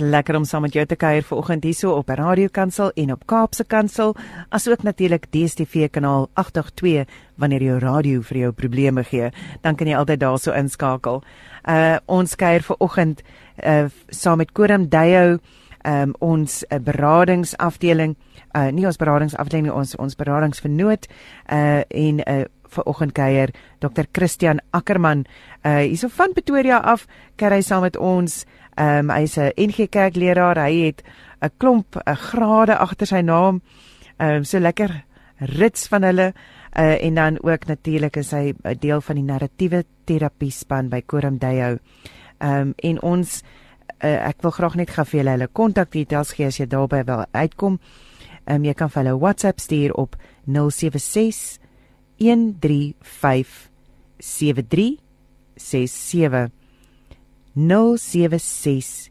lekker om saam met jou te kuier vanoggend hierso op Radio Kansel en op Kaapse Kansel, asook natuurlik DStv kanaal 882 wanneer jou radio vir jou probleme gee, dan kan jy altyd daarso inskakel. Uh ons kuier vanoggend uh saam met Koram Deyo, um ons uh, beradingsafdeling, uh nie ons beradingsafdeling nie, ons ons beradingsvernoot uh en uh vanoggend kuier Dr. Christian Ackermann uh hierso van Pretoria af, kuier hy saam met ons Ehm um, hy's 'n NG Kerk leraar. Hy het 'n klomp 'n grade agter sy naam. Ehm um, so lekker rits van hulle uh, en dan ook natuurlik is hy 'n deel van die narratiewe terapie span by Koram Deyo. Ehm um, en ons uh, ek wil graag net gou vir julle hulle kontakdetails gee as jy daarby wil uitkom. Ehm um, jy kan vir hulle WhatsApp stuur op 076 135 7367 076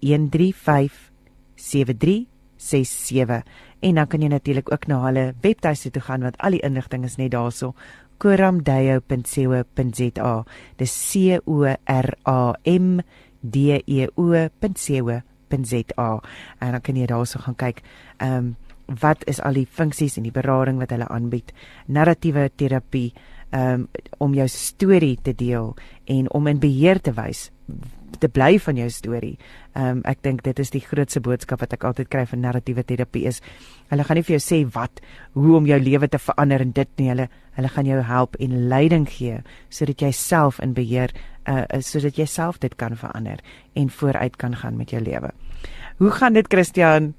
135 7367 en dan kan jy natuurlik ook na hulle webtuiste toe gaan want al die inligting is net daarso. Koramdeyo.co.za dis c o r a m d e o.co.za en dan kan jy daarso gaan kyk ehm um, wat is al die funksies en die berading wat hulle aanbied narratiewe terapie um, om jou storie te deel en om in beheer te wys te bly van jou storie. Ehm um, ek dink dit is die grootste boodskap wat ek altyd kry van narratiewe terapie is hulle gaan nie vir jou sê wat hoe om jou lewe te verander en dit nie hulle hulle gaan jou help en leiding gee sodat jy self in beheer uh sodat jy self dit kan verander en vooruit kan gaan met jou lewe. Hoe gaan dit Christian?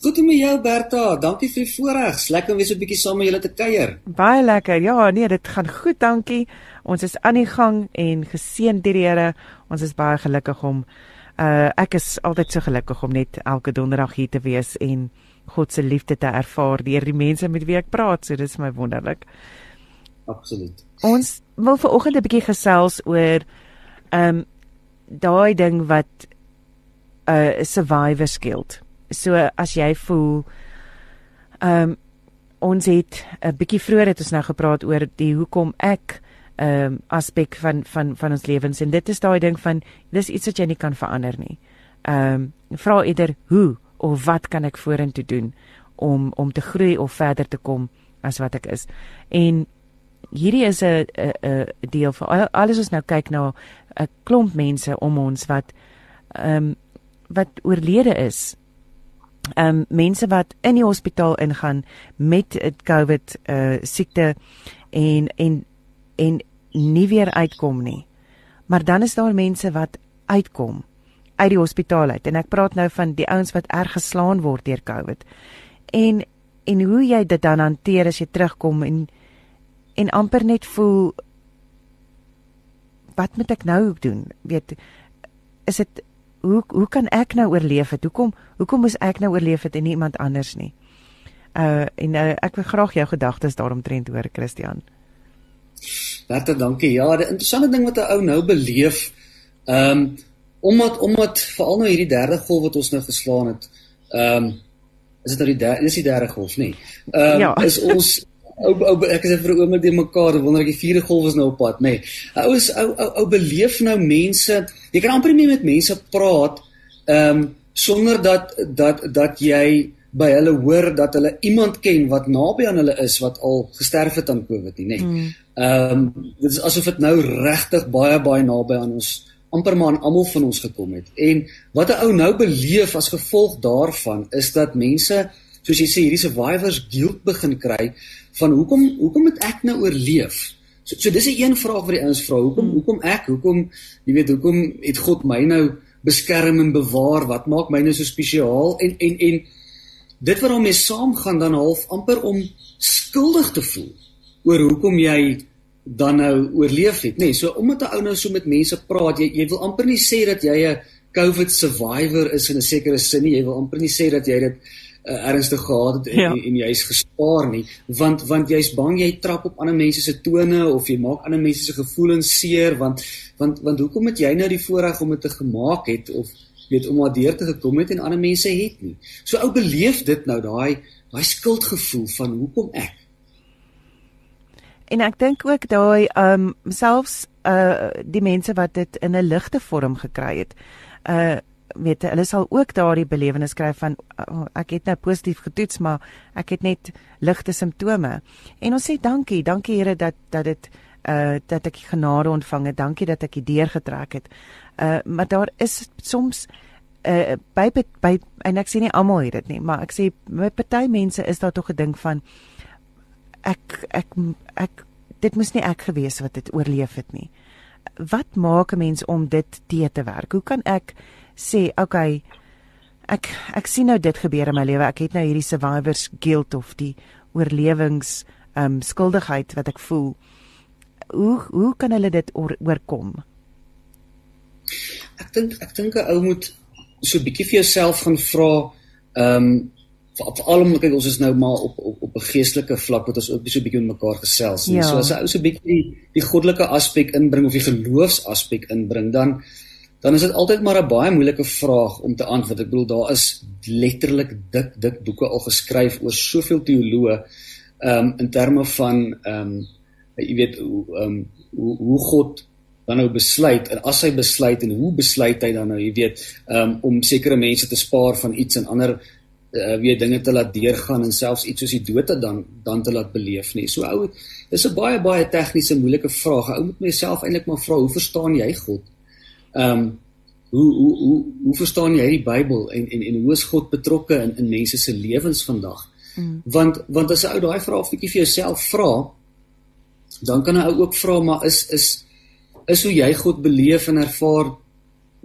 Goed om jou Berta, dankie vir die voorreg. Lekker om weer so 'n bietjie saam met julle te kuier. Baie lekker. Ja, nee, dit gaan goed, dankie. Ons is aan die gang en geseën deur die Here. Ons is baie gelukkig om uh ek is altyd so gelukkig om net elke donderdag hier te wees en God se liefde te ervaar deur die mense met wie ek praat. So dis my wonderlik. Absoluut. Ons wil ver oggend 'n bietjie gesels oor um daai ding wat 'n uh, survivor skild so as jy voel ehm um, ons het 'n bietjie vroeër het ons nou gepraat oor die hoekom ek ehm um, aspek van van van ons lewens en dit is daai ding van dis iets wat jy nie kan verander nie. Ehm um, vra eerder hoe of wat kan ek vorentoe doen om om te groei of verder te kom as wat ek is. En hierdie is 'n 'n deel van alles ons nou kyk na 'n klomp mense om ons wat ehm um, wat oorlede is ehm um, mense wat in die hospitaal ingaan met 'n COVID uh siekte en en en nie weer uitkom nie. Maar dan is daar mense wat uitkom uit die hospitaal uit en ek praat nou van die ouens wat erg geslaan word deur COVID. En en hoe jy dit dan hanteer as jy terugkom en en amper net voel wat moet ek nou doen? Weet is dit hoe hoe kan ek nou oorleef het? Hoekom hoekom moes ek nou oorleef het en nie iemand anders nie? Uh en uh, ek wil graag jou gedagtes daaromtrent hoor, Christian. Bertha, dankie. Ja, die interessante ding wat 'n ou nou beleef, ehm um, omdat omdat veral nou hierdie derde golf wat ons nou geslaan het, ehm um, is dit nou die derde is die derde golf nie. Ehm um, ja. is ons ou ou ek is vir 'n oomblik die mekaar wonder ek die vierde golf is nou op pad nê. Nee. Ou is ou ou ou beleef nou mense. Jy kan amper nie met mense praat ehm um, sonder dat dat dat jy by hulle hoor dat hulle iemand ken wat naby aan hulle is wat al gesterf het aan Covid nie nê. Nee. Ehm mm. um, dit is asof dit nou regtig baie baie naby aan ons amper maar aan almal van ons gekom het. En wat 'n ou nou beleef as gevolg daarvan is dat mense soos jy sê hierdie survivors guilt begin kry van hoekom hoekom moet ek nou oorleef? So, so dis 'n een vraag wat die ouens vra. Hoekom hmm. hoekom ek? Hoekom jy weet hoekom het God my nou beskerm en bewaar? Wat maak my nou so spesiaal? En en en dit wat daarmee saamgaan dan half amper om skuldig te voel oor hoekom jy dan nou oorleef het, nê? Nee, so omdat 'n ou nou so met mense praat, jy jy wil amper nie sê dat jy 'n COVID survivor is in 'n sekere sin nie. Jy wil amper nie sê dat jy dit uh, ernstig gehad het en, ja. en, en jy's gespaar nie want want jy's bang jy trap op ander mense se tone of jy maak ander mense se gevoelens seer want want want hoekom het jy nou die voorreg om dit te gemaak het of weet om maar deur te gekom het en ander mense het nie so ou beleef dit nou daai daai skuldgevoel van hoekom ek en ek dink ook daai ehm um, selfs uh die mense wat dit in 'n ligte vorm gekry het uh weet hulle sal ook daardie belewenis kry van oh, ek het nou positief getoets maar ek het net ligte simptome. En ons sê dankie, dankie Here dat dat dit uh dat ek genade ontvang het. Dankie dat ek die deur getrek het. Uh maar daar is soms uh by by en ek sê nie almal het dit nie, maar ek sê by party mense is daar tog 'n ding van ek ek ek dit moes nie ek gewees wat dit oorleef het nie. Wat maak 'n mens om dit te te werk? Hoe kan ek sê, okay, ek ek sien nou dit gebeur in my lewe. Ek het nou hierdie survivors guilt of die oorlewings um skuldigheid wat ek voel. Hoe hoe kan hulle dit oor, oorkom? Ek dink ek dink 'n ou moet so 'n bietjie vir jouself gaan vra ehm um, veral omdat kyk ons is nou maar op op op 'n geestelike vlak wat ons ook so 'n bietjie met mekaar gesels nie. Ja. So as 'n ou so 'n bietjie die, die goddelike aspek inbring of die geloofsaspek inbring, dan dan is dit altyd maar 'n baie moeilike vraag om te antwoord. Ek bedoel daar is letterlik dik dik boeke al geskryf oor soveel teoloë ehm um, in terme van ehm um, jy weet hoe ehm um, hoe, hoe God dan nou besluit en as hy besluit en hoe besluit hy dan nou jy weet um, om sekere mense te spaar van iets en ander uh, weet dinge te laat deurgaan en selfs iets soos die dood dan dan te laat beleef nie. So ou, dis 'n baie baie tegniese moeilike vraag. Ou moet myself eintlik maar vra, hoe verstaan jy God? Ehm um, hoe hoe hoe hoe verstaan jy die Bybel en en en hoe is God betrokke in in mense se lewens vandag? Mm. Want want as 'n ou daai vraag bietjie vir jouself vra, dan kan 'n ou ook vra maar is is is hoe jy God beleef en ervaar.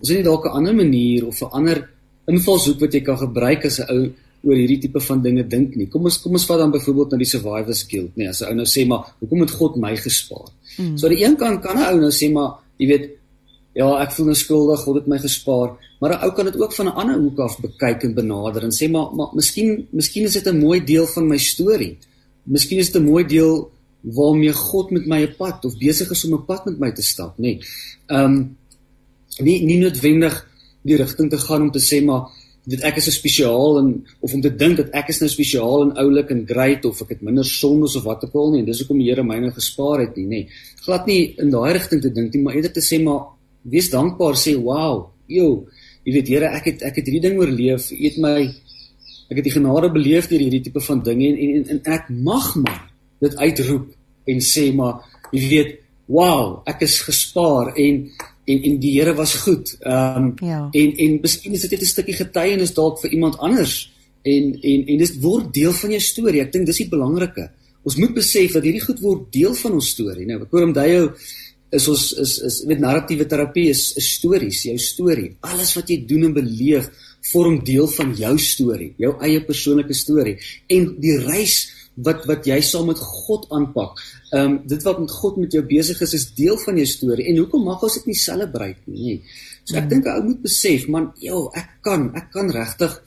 Is dit nie dalk 'n ander manier of 'n ander invalshoek wat jy kan gebruik as 'n ou oor hierdie tipe van dinge dink nie. Kom ons kom ons vat dan byvoorbeeld na die survivors guilt, nee, as 'n ou nou sê maar hoekom het God my gespaar? Mm. So aan die een kant kan 'n ou nou sê maar jy weet ja, ek voel nou skuldig, God het my gespaar, maar 'n ou kan dit ook van 'n ander hoek af bekyk en benader en sê maar maar miskien miskien is dit 'n mooi deel van my storie. Miskien is dit 'n mooi deel waarmee God met my 'n pad of besig is om 'n pad met my te stap, nê. Nee. Ehm um, nie nie noodwendig die rigting te gaan om te sê maar dit ek is so spesiaal en of om te dink dat ek is nou spesiaal en oulik en great of ek het minder sondes of wat ook al nie en dis hoekom die Here my nou gespaar het nie nê glad nie in daai rigting te dink nie maar eerder te sê maar wees dankbaar sê wow jo jy weet Here ek het ek het hierdie ding oorleef eet my ek het die genade beleef deur hierdie tipe van dinge en, en en ek mag maar dit uitroep en sê maar jy weet wow ek is gespaar en en en die Here was goed. Ehm um, ja. en en miskien is dit net 'n stukkie getuienis dalk vir iemand anders en en en dit word deel van jou storie. Ek dink dis die belangrike. Ons moet besef dat hierdie goed word deel van ons storie. Nou, ek hoor om daai jou is ons is is met narratiewe terapie is is stories, jou storie. Alles wat jy doen en beleef vorm deel van jou storie, jou eie persoonlike storie. En die reis wat wat jy saam met God aanpak. Ehm um, dit wat met God met jou besig is is deel van jou storie. En hoekom mag ons dit nie celebrate nie? So ek mm. dink ou moet besef, man, joh, ek kan, ek kan regtig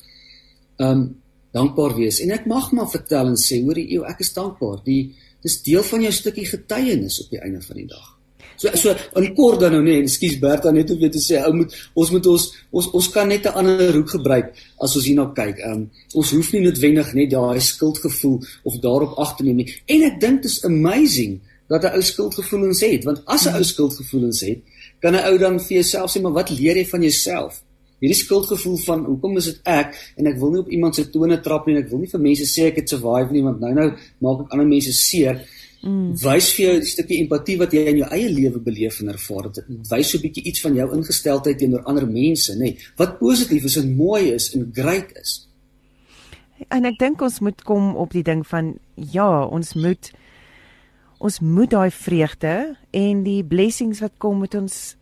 ehm um, dankbaar wees en ek mag maar vertel en sê, hoor jy, ek is dankbaar. Die dis deel van jou stukkie getuienis op die einde van die dag. So so in kort dan nou nee, ekskuus Bertha net om weer te sê ou moet ons moet ons ons ons kan net 'n ander hoek gebruik as ons hierna kyk. Ehm um, ons hoef nie noodwendig net daai skuldgevoel of daarop ag te neem nie. En ek dink dit is amazing dat 'n ou skuldgevoelens het, want as 'n ou skuldgevoelens het, kan 'n ou dan vir jouself sê maar wat leer jy van jouself? Hierdie skuldgevoel van hoekom is dit ek en ek wil nie op iemand se tone trap nie en ek wil nie vir mense sê ek het survive nie want nou nou maak ek ander mense seer. Mm. Wys vir jou 'n stukkie empatie wat jy in jou eie lewe beleef en ervaar. Dit wys so 'n bietjie iets van jou ingesteldheid teenoor ander mense, nê. Nee, wat positief is en mooi is en great is. En ek dink ons moet kom op die ding van ja, ons moet ons moet daai vreugde en die blessings wat kom met ons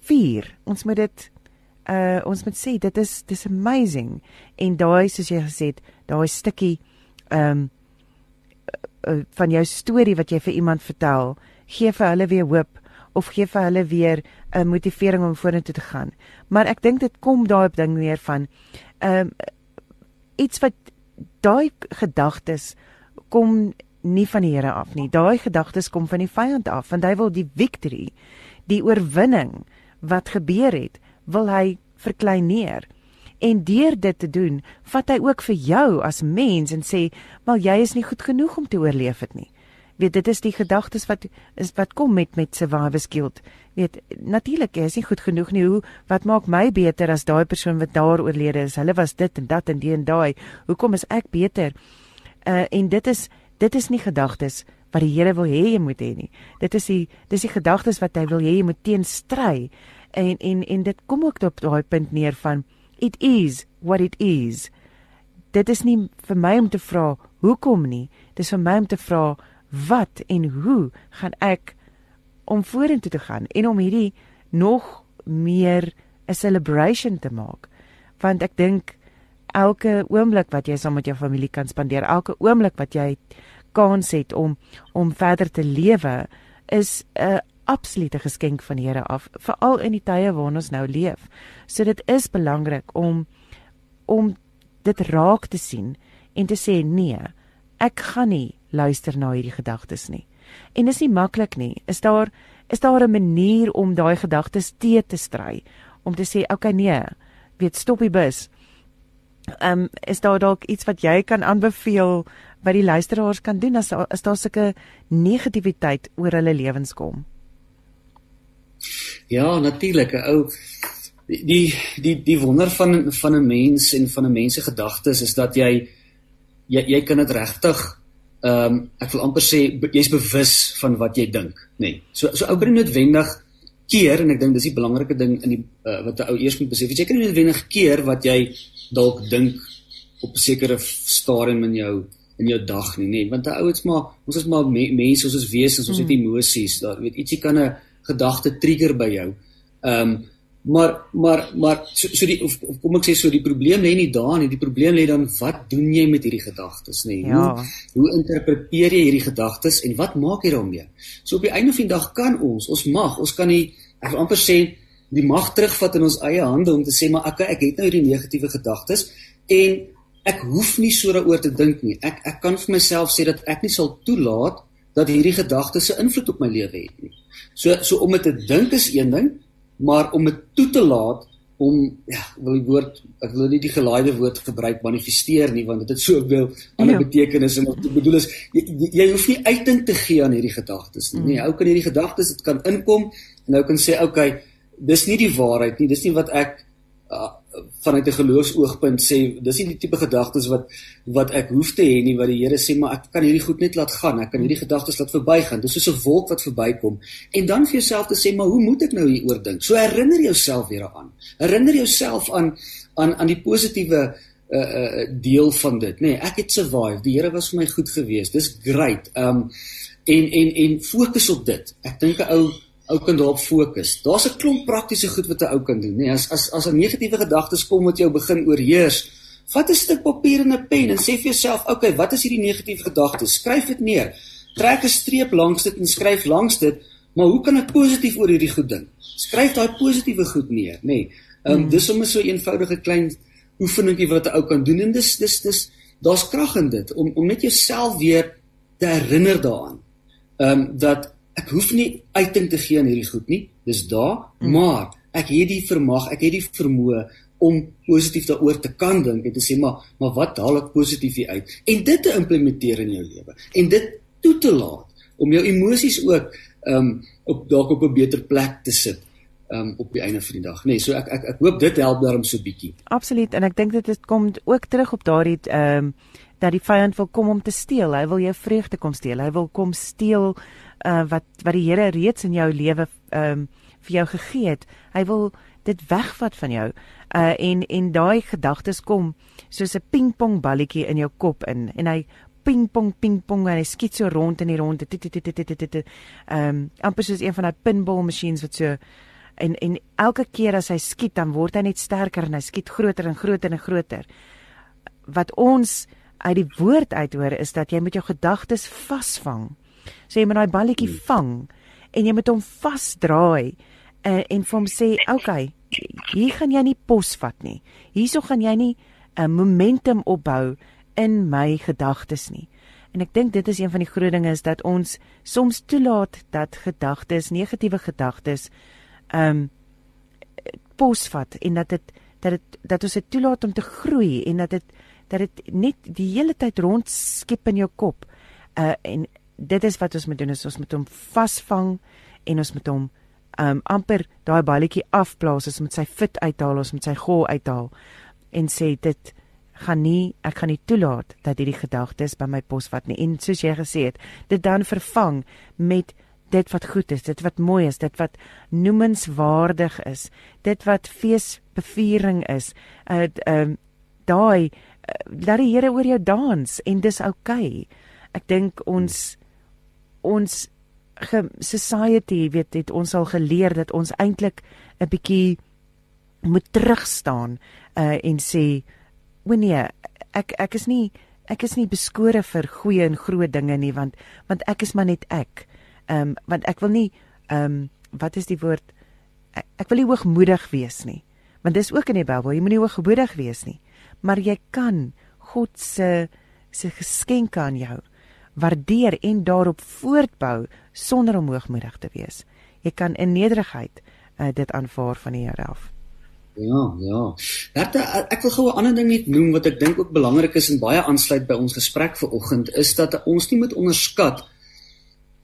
vier. Ons moet dit uh ons moet sê dit is dis amazing. En daai soos jy gesê het, daai stukkie ehm um, uh, van jou storie wat jy vir iemand vertel, gee vir hulle weer hoop of gee vir hulle weer 'n uh, motivering om vorentoe te gaan. Maar ek dink dit kom daai op ding weer van ehm uh, iets wat daai gedagtes kom nie van die Here af nie. Daai gedagtes kom van die vyand af, want hy wil die victory, die oorwinning wat gebeur het, wil hy verkleineer. En deur dit te doen, vat hy ook vir jou as mens en sê, "Maar jy is nie goed genoeg om te oorleef dit nie." Weet dit is die gedagtes wat is wat kom met met survivor's guilt. weet natuurlik is nie goed genoeg nie. Hoe wat maak my beter as daai persoon wat daar oorlede is? Hulle was dit en dat en die en daai. Hoekom is ek beter? Uh en dit is dit is nie gedagtes wat die Here wil hê jy moet hê nie. Dit is die dis die gedagtes wat hy wil hê jy moet teenstry. En en en dit kom ook op daai punt neer van it is what it is. Dit is nie vir my om te vra hoekom nie. Dis vir my om te vra wat en hoe gaan ek om vorentoe te gaan en om hierdie nog meer 'n celebration te maak. Want ek dink elke oomblik wat jy saam met jou familie kan spandeer, elke oomblik wat jy kans het om om verder te lewe, is 'n absolute geskenk van die Here af, veral in die tye waarin ons nou leef. So dit is belangrik om om dit raak te sien en te sê nee, ek gaan nie luister na hierdie gedagtes nie. En dis nie maklik nie. Is daar is daar 'n manier om daai gedagtes te te stry om te sê okay nee, weet stop die bus. Ehm um, is daar dalk iets wat jy kan aanbeveel wat die luisteraars kan doen as as daar sulke negativiteit oor hulle lewens kom? Ja, natuurlik, ou die die die wonder van van 'n mens en van 'n mens se gedagtes is dat jy jy jy kan dit regtig ehm um, ek wil amper sê jy's bewus van wat jy dink, nê. Nee. So so ou bring noodwendig keer en ek dink dis die belangrike ding in die uh, wat 'n ou eers moet besef. Jy kan nie noodwendig keer wat jy dalk dink op 'n sekere stadium in jou in jou dag nie, nê, nee. want 'n ou is maar ons is maar me, mense, ons is wesens, ons het hmm. emosies. Daar weet ietsie kan 'n gedagte trigger by jou. Ehm um, Maar maar maar so, so die of, of kom ek sê so die probleem lê nie daar nie. Die probleem lê dan wat doen jy met hierdie gedagtes, nê? Ja. Hoe hoe interpreteer jy hierdie gedagtes en wat maak jy daarmee? So op die einde van die dag kan ons, ons mag, ons kan nie ek wil amper sê die mag terugvat in ons eie hande om te sê maar ek ek het nou hierdie negatiewe gedagtes en ek hoef nie so daaroor te dink nie. Ek ek kan vir myself sê dat ek nie sal toelaat dat hierdie gedagtes 'n invloed op my lewe het nie. So so om dit te dink is een ding maar om dit toe te laat om ja, wil die woord ek wil nie die gelaaide woord gebruik manifesteer nie want dit het soveel ander ja. betekenisse en wat bedoel is jy, jy hoef nie uiting te gee aan hierdie gedagtes nie. Mm. Nee, ou kan hierdie gedagtes dit kan inkom en nou kan sê okay, dis nie die waarheid nie, dis nie wat ek uh, vanuit 'n geloofsoogpunt sê dis nie die tipe gedagtes wat wat ek hoef te hê nie wat die Here sê maar ek kan hierdie goed net laat gaan ek kan hierdie gedagtes laat verbygaan. Dis soos 'n wolk wat verbykom. En dan vir jouself te sê maar hoe moet ek nou hieroor dink? So herinner jouself weer daaraan herinner jouself aan aan aan die positiewe uh uh deel van dit nê. Nee, ek het survive die Here was vir my goed geweest. Dis great. Um en en en fokus op dit. Ek dink 'n ou ou kan daarop fokus. Daar's 'n klomp praktiese goed wat 'n ou kan doen, nê. Nee, as as as 'n negatiewe gedagtes kom wat jou begin oorheers, vat 'n stuk papier en 'n pen en sê vir jouself, "Oké, wat is hierdie negatiewe gedagtes? Skryf dit neer. Trek 'n streep langs dit en skryf langs dit, maar hoe kan ek positief oor hierdie goed dink? Skryf daai positiewe goed neer, nê. Nee, ehm um, hmm. dis sommer so 'n eenvoudige klein oefeningkie wat 'n ou kan doen en dis dis dis daar's krag in dit om om net jouself weer te herinner daaraan. Ehm um, dat ek hoef nie uiting te gee aan hierdie goed nie. Dis daar, mm. maar ek het die vermag, ek het die vermoë om positief daaroor te kan dink en te sê maar maar wat haal ek positief hier uit en dit te implementeer in jou lewe en dit toe te laat om jou emosies ook um op dalk op 'n beter plek te sit um op die einde van die dag nê nee, so ek ek ek hoop dit help daarom so bietjie Absoluut en ek dink dit kom ook terug op daardie um dat die vyand wil kom om te steel hy wil jou vreugde kom steel hy wil kom steel uh, wat wat die Here reeds in jou lewe ehm um, vir jou gegee het. Hy wil dit wegvat van jou. Uh en en daai gedagtes kom soos 'n pingpong balletjie in jou kop in en hy pingpong pingpong en hy skiet so rond in die ronde. Ehm amper soos een van daai pinball machines wat so en en elke keer as hy skiet dan word hy net sterker en hy skiet groter en groter en groter. Wat ons uit die woord uithoor is dat jy met jou gedagtes vasvang. So jy moet daai balletjie hmm. vang en jy moet hom vasdraai en, eh, en vir hom sê, "Oké, okay, hier gaan jy nie pos vat nie. Hierso gaan jy nie 'n momentum opbou in my gedagtes nie." En ek dink dit is een van die groot dinge is dat ons soms toelaat dat gedagtes, negatiewe gedagtes, ehm um, posvat en dat dit dat dit dat ons dit toelaat om te groei en dat dit dat dit net die hele tyd rondskep in jou kop. Uh en dit is wat ons moet doen is ons moet hom vasvang en ons moet hom um amper daai balletjie afplaas as met sy fit uithaal ons met sy gol uithaal en sê dit gaan nie ek gaan nie toelaat dat hierdie gedagtes by my pos vat nie. En soos jy gesê het dit dan vervang met dit wat goed is dit wat mooi is dit wat noemenswaardig is dit wat feesbeviering is. Uh um daai uh, laat die Here oor jou dans en dis oukei. Okay. ek dink ons ons society weet het ons al geleer dat ons eintlik 'n bietjie moet terugstaan uh en sê o nee ek ek is nie ek is nie beskore vir goeie en groot dinge nie want want ek is maar net ek. Ehm um, want ek wil nie ehm um, wat is die woord? Ek, ek wil nie hoogmoedig wees nie. Want dis ook in die Bybel jy moenie hoogmoedig wees nie. Maar jy kan God se se geskenke aan jou waardeer en daarop voortbou sonder om hoogmoedig te wees. Jy kan in nederigheid uh, dit aanvaar van die Here af. Ja, ja. Bertha, ek wil gou 'n ander ding net noem wat ek dink ook belangrik is en baie aansluit by ons gesprek vanoggend is dat ons nie moet onderskat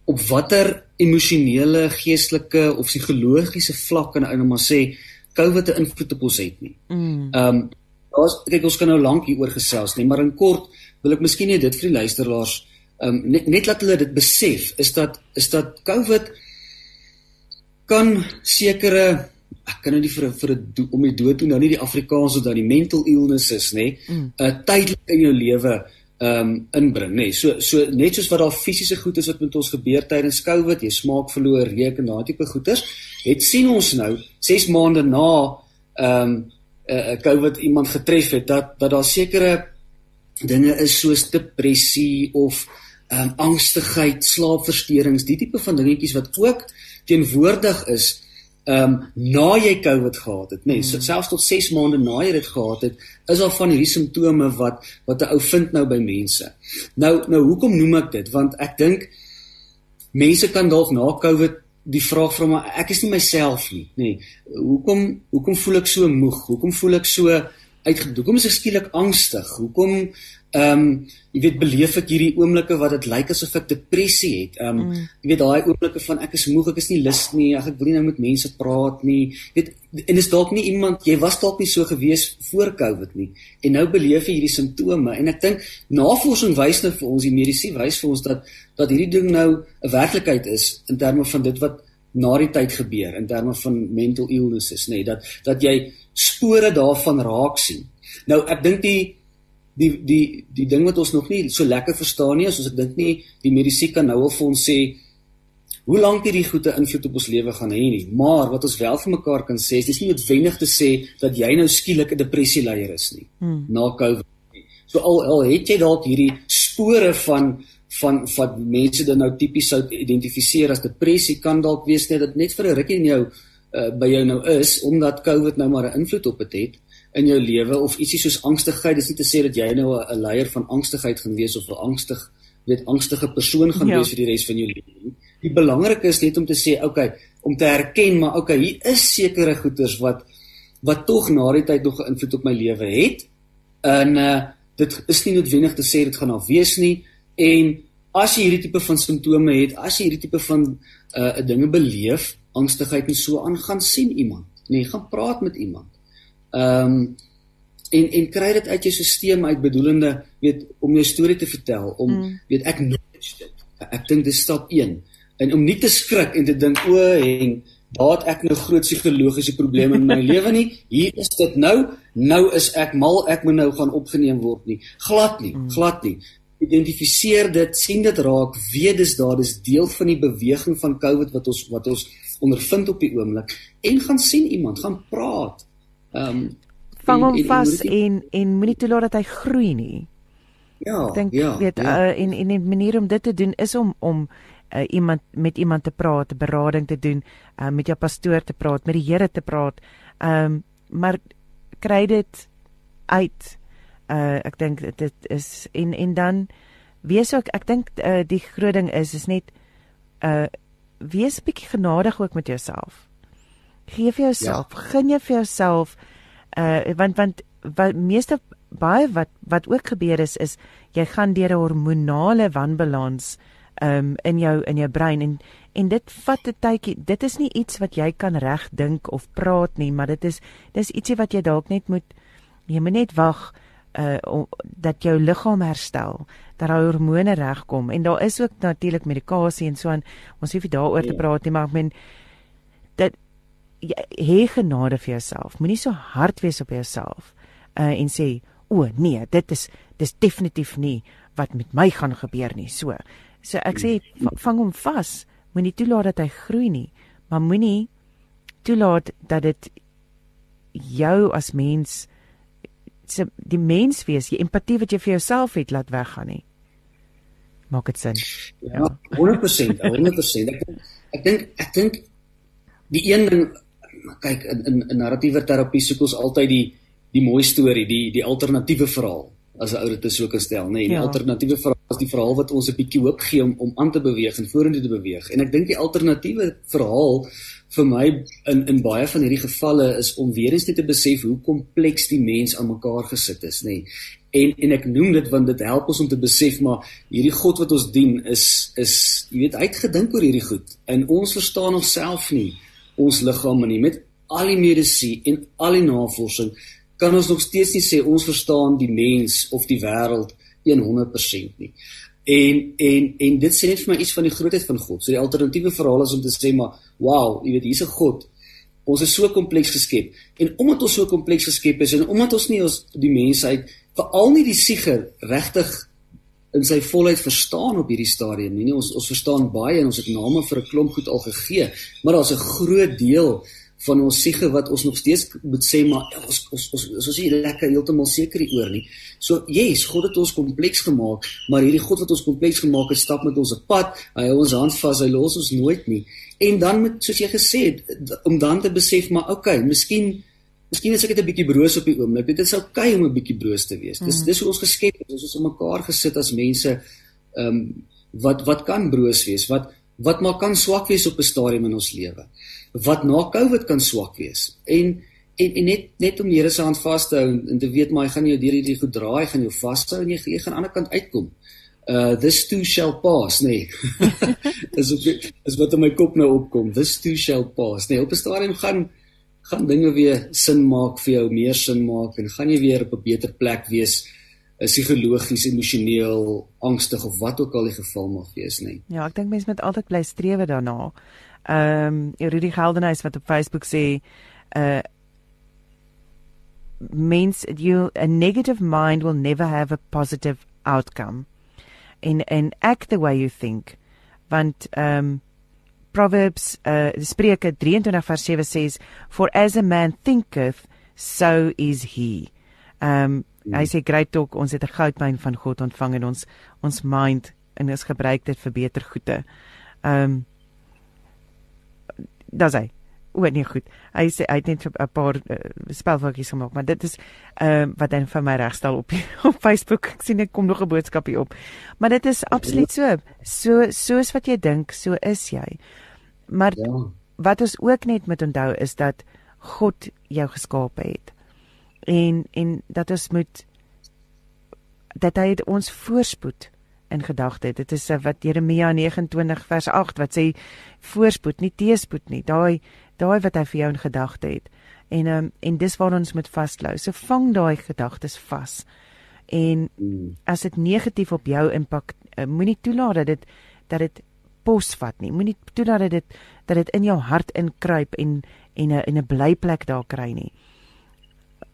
op watter emosionele, geestelike of psigologiese vlak kan nou maar sê COVID 'n invloed op ons het nie. Mm. Ehm um, daar's kyk ons kan nou lank hieroor gesels nie, maar in kort wil ek miskien net dit vir die luisteraars um, net net laat hulle dit besef is dat is dat COVID kan sekere ek kan nou nie vir vir 'n om die dood toe nou nie die Afrikaans of dan die mental illnesses nê 'n mm. uh, tydelik in jou lewe um inbring nê so so net soos wat daar fisiese goed is wat met ons gebeur tydens COVID jy smaak verloor reuk en daai tipe goeters het sien ons nou 6 maande na um uh, COVID iemand getref het dat dat daar sekere dinge is soos depressie of um, angstigheid, slaapversteurings, die tipe van dingetjies wat ook teenwoordig is ehm um, na jy COVID gehad het, nê, nee, mm. selfs tot 6 maande na jy dit gehad het, is al van hierdie simptome wat wat 'n ou vind nou by mense. Nou nou hoekom noem ek dit? Want ek dink mense kan dalk na COVID die vraag vra maar ek is nie myself nie, nê. Nee, hoekom hoekom voel ek so moeg? Hoekom voel ek so uitgedoen? Hoekom is ek skielik angstig? Hoekom Ehm um, jy weet beleef ek hierdie oomblikke wat dit lyk asof ek depressie het. Ehm um, mm. jy weet daai oomblikke van ek is moeg, ek is nie lus nie, ag ek wil nie nou met mense praat nie. Jy weet en is dalk nie iemand jy was dalk nie so gewees voor Covid nie. En nou beleef jy hierdie simptome en ek dink navorsing wys nou vir ons, die mediese wys vir ons dat dat hierdie ding nou 'n werklikheid is in terme van dit wat na die tyd gebeur in terme van mental illnesses nê nee, dat dat jy spore daarvan raak sien. Nou ek dink die die die die ding wat ons nog nie so lekker verstaan nie, is ons ek dink nie die mediese kan nou al vir ons sê hoe lank hierdie goeie invloed op ons lewe gaan hê nie. Maar wat ons wel vir mekaar kan sê, is dis nie noodwendig te sê dat jy nou skielik 'n depressie leier is nie hmm. na COVID nie. So al al het jy dalk hierdie spore van van wat mense dan nou tipies sou identifiseer as depressie kan dalk wees net dat net vir 'n rukkie in jou uh, by jou nou is omdat COVID nou maar 'n invloed op dit het. het in jou lewe of ietsie soos angstigheid dis nie te sê dat jy nou 'n leier van angstigheid gaan wees of 'n angstig weet angstige persoon gaan ja. wees vir die res van jou lewe nie. Die belangrike is net om te sê, okay, om te erken maar okay, hier is sekere goeters wat wat tog na die tyd nog 'n invloed op my lewe het. En uh dit is nie noodwendig te sê dit gaan nou wees nie en as jy hierdie tipe van simptome het, as jy hierdie tipe van uh dinge beleef, angstigheid en so aan gaan sien iemand. Nee, gaan praat met iemand. Ehm um, en en kry dit uit jou stelsel uit bedoelende weet om jou storie te vertel om mm. weet ek knowledge dit. Ek dink dis stap 1 en om nie te skrik en te dink o en daar het ek nou groot psigologiese probleme in my lewe nie. Hier is dit nou. Nou is ek mal, ek moet nou gaan opgeneem word nie. Glad nie, mm. glad nie. Identifiseer dit, sien dit raak, weet dis daar, dis deel van die beweging van COVID wat ons wat ons ondervind op die oomblik en gaan sien iemand, gaan praat. Ehm um, vang hom vas en en moenie toelaat dat hy groei nie. Ja. Ek dink ja, weet ja. Uh, en en 'n manier om dit te doen is om om uh, iemand met iemand te praat, 'n berading te doen, uh, met jou pastoor te praat, met die Here te praat. Ehm um, maar kry dit uit. Uh ek dink dit is en en dan wees ook ek dink uh, die groot ding is is net uh wees bietjie genadig ook met jouself gee vir jouself, ja. gun jy vir jouself uh want want wat meeste baie wat wat ook gebeur is is jy gaan deur 'n hormonale wanbalans um in jou in jou brein en en dit vat 'n tydjie. Dit is nie iets wat jy kan reg dink of praat nie, maar dit is dis ietsie wat jy dalk net moet jy moet net wag uh dat jou liggaam herstel, dat jou hormone regkom en daar is ook natuurlik medikasie en so aan. Ons hoef nie daaroor te ja. praat nie, maar ek meen dat hê genade vir jouself. Moenie so hard wees op jouself uh en sê, "O nee, dit is dis definitief nie wat met my gaan gebeur nie." So. So ek sê vang hom vas. Moenie toelaat dat hy groei nie, maar moenie toelaat dat dit jou as mens se die mens wees, die empatie wat jy vir jouself het laat weggaan nie. Maak dit sin? Ja, 100%, 100%. Ek dink ek dink die een ding kyk in in, in narratiewe terapie soek ons altyd die die mooi storie, die die alternatiewe verhaal as 'n ou dit so kan stel, nê. Nee, die ja. alternatiewe verhaal is die verhaal wat ons 'n bietjie hoop gee om om aan te beweeg en vorentoe te beweeg. En ek dink die alternatiewe verhaal vir my in in baie van hierdie gevalle is om weer eens net te besef hoe kompleks die mens aan mekaar gesit is, nê. Nee. En en ek noem dit want dit help ons om te besef maar hierdie God wat ons dien is is jy weet uitgedink oor hierdie goed. En ons verstaan onsself nie ons liggame nie met al die medisyne en al die navorsing kan ons nog steeds nie sê ons verstaan die mens of die wêreld 100% nie. En en en dit sê net vir my iets van die grootheid van God. So die alternatiewe verhaal is om te sê maar wow, jy weet hier's 'n God. Ons is so kompleks geskep. En omdat ons so kompleks geskep is en omdat ons nie ons die mensheid veral nie die siege regtig in sy volheid verstaan op hierdie stadium nie ons ons verstaan baie en ons het name vir 'n klomp goed al gegee, maar daar's 'n groot deel van ons siege wat ons nog steeds moet sê maar ja, ons ons ons ons is nie lekker heeltemal seker hieroor nie. So yes, God het ons kompleks gemaak, maar hierdie God wat ons kompleks gemaak het, stap met ons op pad. Hy hou ons hand vas, hy los ons nooit nie. En dan met soos jy gesê het om dan te besef maar okay, miskien Miskien is ek net 'n bietjie broos op die oomblik. Dit is oukei okay om 'n bietjie broos te wees. Dis mm. dis hoe ons geskep is. Ons is om mekaar gesit as mense ehm um, wat wat kan broos wees? Wat wat maar kan swak wees op 'n stadium in ons lewe. Wat na Covid kan swak wees. En en, en net net om die Here se hand vas te hou en, en te weet maar hy gaan jou deur hierdie goed draai, gaan jou vashou en jy, jy gaan aan die ander kant uitkom. Uh this too shall pass, nee. dis wat is wat in my kop nou opkom. This too shall pass. Nee, op 'n stadium gaan gaan dinge weer sin maak vir jou, meer sin maak en gaan jy weer op 'n beter plek wees eh, psigologies, emosioneel, angstig of wat ook al die geval mag wees, nê. Ja, ek dink mense moet altyd bly strewe daarna. Ehm um, Rudy Geldenhuys wat op Facebook sê uh means you a negative mind will never have a positive outcome. In and act the way you think. Want ehm um, Proverbs uh Spreuke 23 vers 7 sê for as a man thinketh so is he. Um hy sê great talk ons het 'n goudmyn van God ontvang en ons ons mind en ons gebruik dit vir beter goede. Um Dis hy. O nee goed. Hy sê hy het net 'n paar uh, spelfoutjies gemaak, maar dit is ehm uh, wat hy vir my regstel op op Facebook. Ek sien ek kom nog 'n boodskap hier op. Maar dit is absoluut so. So soos wat jy dink, so is jy. Maar ja. wat ons ook net moet onthou is dat God jou geskaap het. En en dat ons moet dat hy ons voorspoed in gedagte het. Dit is wat Jeremia 29 vers 8 wat sê voorspoed, nie teespoed nie. Daai daai wat hy vir jou in gedagte het. En um, en dis waar ons moet vaslou. So vang daai gedagtes vas. En mm. as dit negatief op jou impak, uh, moenie toelaat dat dit dat dit posvat nie. Moenie toelaat dat dit dat dit in jou hart inkruip en en 'n in 'n blyplek daar kry nie.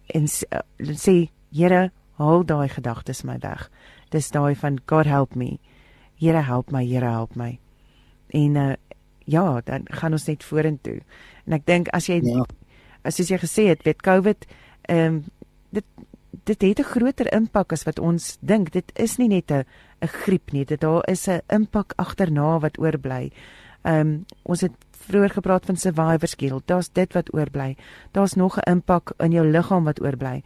En uh, sê Here, haal daai gedagtes my weg. Dis daai van God help me. Here help my, Here help my. En uh, ja, dan gaan ons net vorentoe. En ek dink as jy ja. as jy gesê het, weet COVID, ehm um, dit dit het 'n groter impak as wat ons dink. Dit is nie net 'n 'n griep nie. Dit daar is 'n impak agterna wat oorbly. Ehm um, ons het vroeër gepraat van survivor skill. Daar's dit wat oorbly. Daar's nog 'n impak in jou liggaam wat oorbly.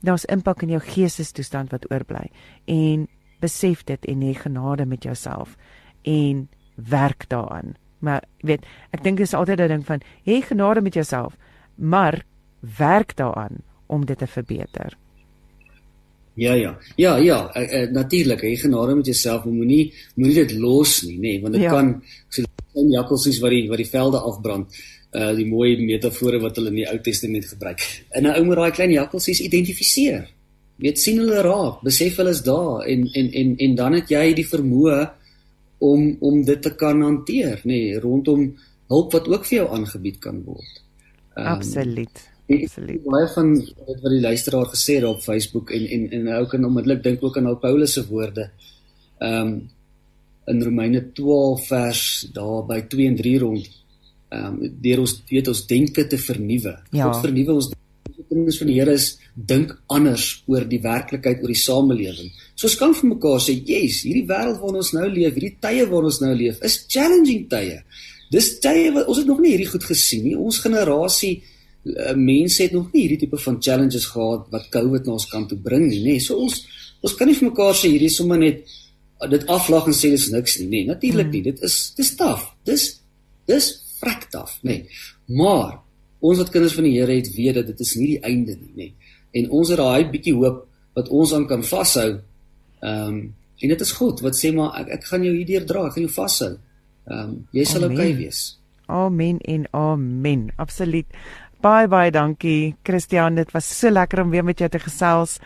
Daar's impak in jou geestestoestand wat oorbly. En besef dit en hê genade met jouself en werk daaraan. Maar weet, ek dink dit is altyd 'n ding van hê genade met jouself, maar werk daaraan om dit te verbeter. Ja ja. Ja ja, uh, uh, natuurlik, jy genade met jouself, moenie moenie dit los nie, nê, nee, want dit ja. kan so klein jakkalsies wat die wat die velde afbrand. Uh die mooi metafore wat hulle in die Ou Testament gebruik. En 'n ou moet daai klein jakkalsies identifiseer. Weet sien hulle raak, besef hulle is daar en en en en dan het jy die vermoë om om dit te kan hanteer, nê, nee, rondom hulp wat ook vir jou aangebied kan word. Um, Absoluut. Absoluut. Baie van dit wat die luisteraar gesê het op Facebook en en en ou kan onmiddellik dink ook aan al Paulus se woorde. Ehm um, in Romeine 12 vers daar by 2 en 3 rond. Ehm um, deur ons weet ons denke te vernuwe. Ja. God vernuwe ons kinders van die Here is dink anders oor die werklikheid oor die samelewing. So ons kan vir mekaar sê, "Yes, hierdie wêreld waarin ons nou leef, hierdie tye waarin ons nou leef, is challenging tye." Dis tye wat ons het nog nie hierdie goed gesien nie. Ons generasie uh, mense het nog nie hierdie tipe van challenges gehad wat COVID na ons kant toe bring nie, nê. So ons ons kan nie vir mekaar sê hierdie sommer net dit aflag en sê dis niks nie. Nee, Natuurlik nie. Dit is dis taaf. Dis dis vrek taaf, nê. Nee. Maar ons wat kinders van die Here het weet dat dit is nie die einde nie, nê. Nee. En ons het daai bietjie hoop wat ons aan kan vashou. Ehm um, en dit is God wat sê maar ek ek gaan jou hierdeur dra, ek gaan jou vashou. Ehm um, jy sal okay wees. Amen en amen. Absoluut. Baie baie dankie Christian, dit was so lekker om weer met jou te gesels.